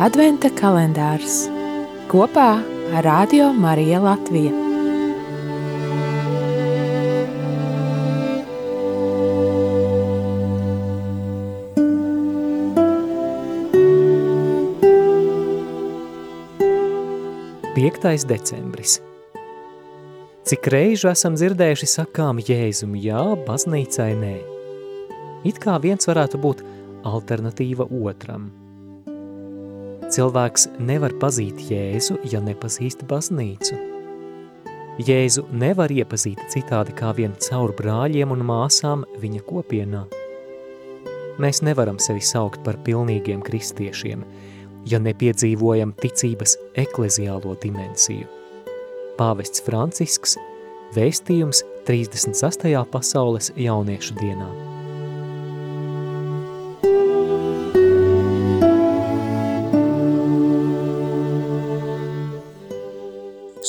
Adventa kalendārs kopā ar Radio Mariju Latviju. Piektais decembris. Cik reižu esam dzirdējuši sakām Jēzum jā, baznīcai nē. It kā viens varētu būt alternatīva otram. Cilvēks nevar pazīt Jēzu, ja nepazīst baznīcu. Jēzu nevar iepazīt citādi kā vien caur brāļiem un māsām viņa kopienā. Mēs nevaram sevi saukt par pilnīgiem kristiešiem, ja nepiedzīvojam ticības ekleziālo dimensiju. Pāvests Francisks, vēstījums 36. pasaules jauniešu dienā.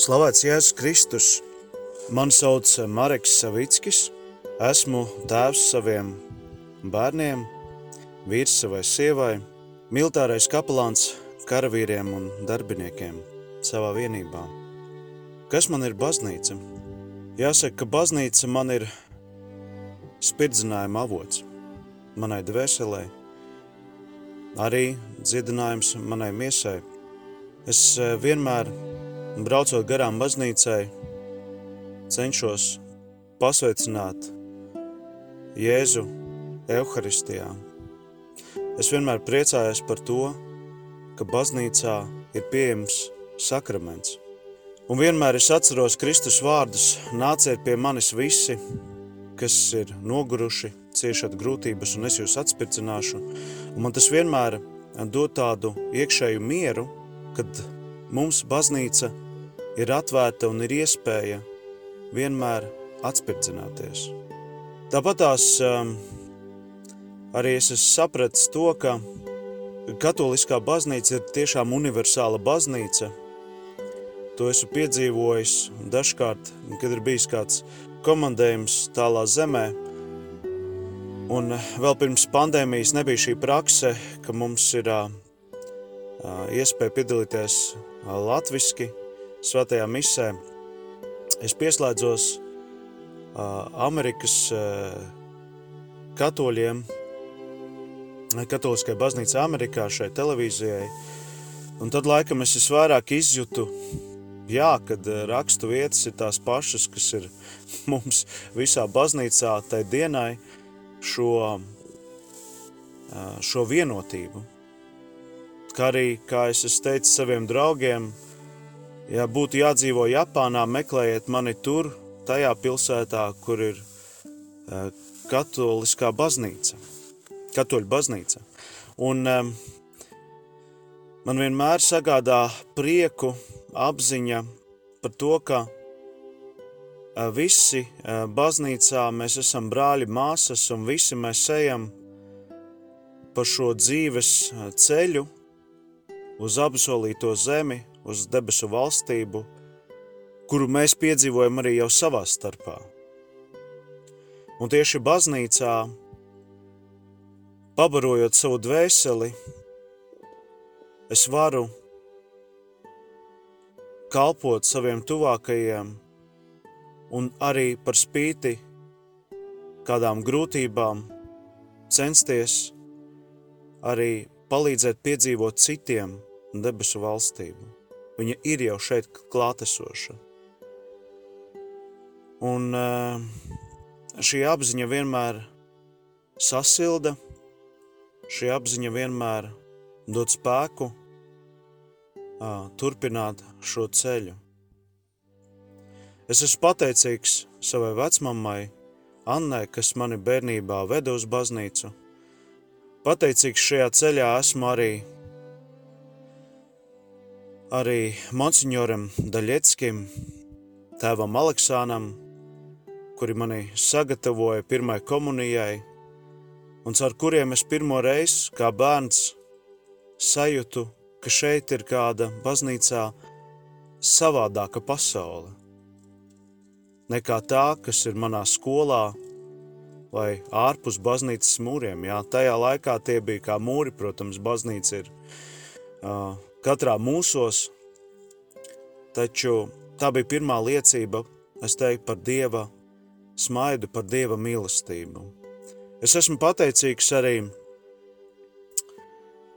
Slavēts Jēzus Kristus! Mani sauc Mareks Savickis. Esmu tēvs saviem bērniem, vīrs savai sievai, militārais kapelāns karavīriem un darbiniekiem savā vienībā. Kas man ir baznīca? Jāsaka, ka baznīca man ir spirdzinājuma avots manai dvēselē, arī dziedinājums manai miesai. Es eh, vienmēr braucot garām baznīcai, cenšos pasveicināt Jēzu Euharistijā. Es vienmēr priecājos par to, ka baznīcā ir pieejams sakraments. Un vienmēr es atceros Kristus vārdus, nāciet pie manis visi, kas ir noguruši, ciešat grūtības, un es jūs atspircināšu. Un man tas vienmēr dod tādu iekšēju mieru, kad mums baznīca ir atvērta un ir iespēja vienmēr atspirdzināties. Tāpat tās um, arī es esmu sapratis to, ka katoliskā baznīca ir tiešām universāla baznīca. To esmu piedzīvojis dažkārt, kad ir bijis kāds komandējums tālā zemē, Un vēl pirms pandēmijas nebija šī prakse, ka mums ir uh, iespēja piedalīties latviski svētajā misē. Es pieslēdzos Amerikas katoļiem, katoliskajai baznīcai Amerikā, šai televīzijai. Un tad laikam es visvairāk izjūtu, jā, kad rakstu vietas ir tās pašas, kas ir mums visā baznīcā tai dienai, šo, šo vienotību. Arī, kā es esmu teicis saviem draugiem, ja būtu jādzīvo Japānā, meklējiet mani tur, tajā pilsētā, kur ir katoliskā baznīca, katoļu baznīca. Un um, man vienmēr sagādā prieku apziņa par to, ka visi baznīcā mēs esam brāļi, māsas, un visi mēs ejam pa šo dzīves ceļu uz apsolīto zemi, uz debesu valstību, kuru mēs piedzīvojam arī jau savā starpā. Un tieši baznīcā, pabarojot savu dvēseli, es varu kalpot saviem tuvākajiem, un arī par spīti kādām grūtībām censties arī palīdzēt piedzīvot citiem debesu valstību. Viņa ir jau šeit klātesoša. Un eh, šī apziņa vienmēr sasilda, šī apziņa vienmēr dod spēku turpināt šo ceļu. Es esmu pateicīgs savai vecmammai, Annai, kas mani bērnībā veda uz baznīcu. Pateicīgs šajā ceļā esmu arī, arī monsignoram Daļeckim, tēvam Aleksānam, kuri mani sagatavoja pirmai komunijai, un caur kuriem es pirmo reizi kā bērns sajūtu, ka šeit ir kāda baznīcā savādāka pasaule nekā tā, kas ir manā skolā vai ārpus baznīcas mūriem. Jā, tajā laikā tie bija kā mūri, protams, baznīca ir uh, katrā mūsos, taču tā bija pirmā liecība, es teiktu, par Dieva smaidu, par Dieva mīlestību. Es esmu pateicīgs arī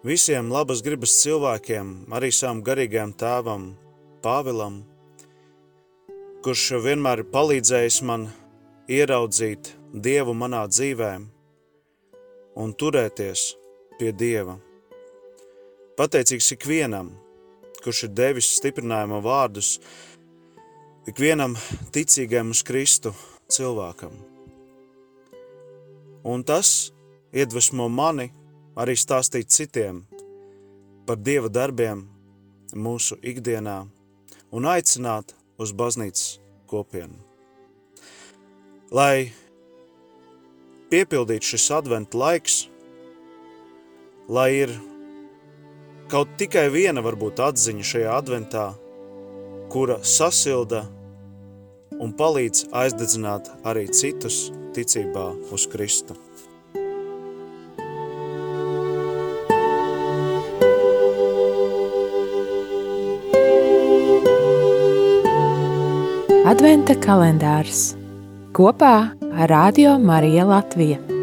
visiem labas gribas cilvēkiem, arī savam garīgajam tēvam, Pāvilam, kurš vienmēr ir palīdzējis man ieraudzīt Dievu manā dzīvē un turēties pie Dieva. Pateicīgs ikvienam, kurš ir devis stiprinājuma vārdus, ikvienam ticīgajam uz Kristu cilvēkam. Un tas iedvesmo mani arī stāstīt citiem par Dieva darbiem mūsu ikdienā un aicināt uz baznīcas kopienu. Lai piepildītu šis adventa laiks, lai ir kaut tikai viena varbūt atziņa šajā adventā, kura sasilda un palīdz aizdedzināt arī citus ticībā uz Kristu. Adventa kalendārs kopā ar Radio Mariju Latviju.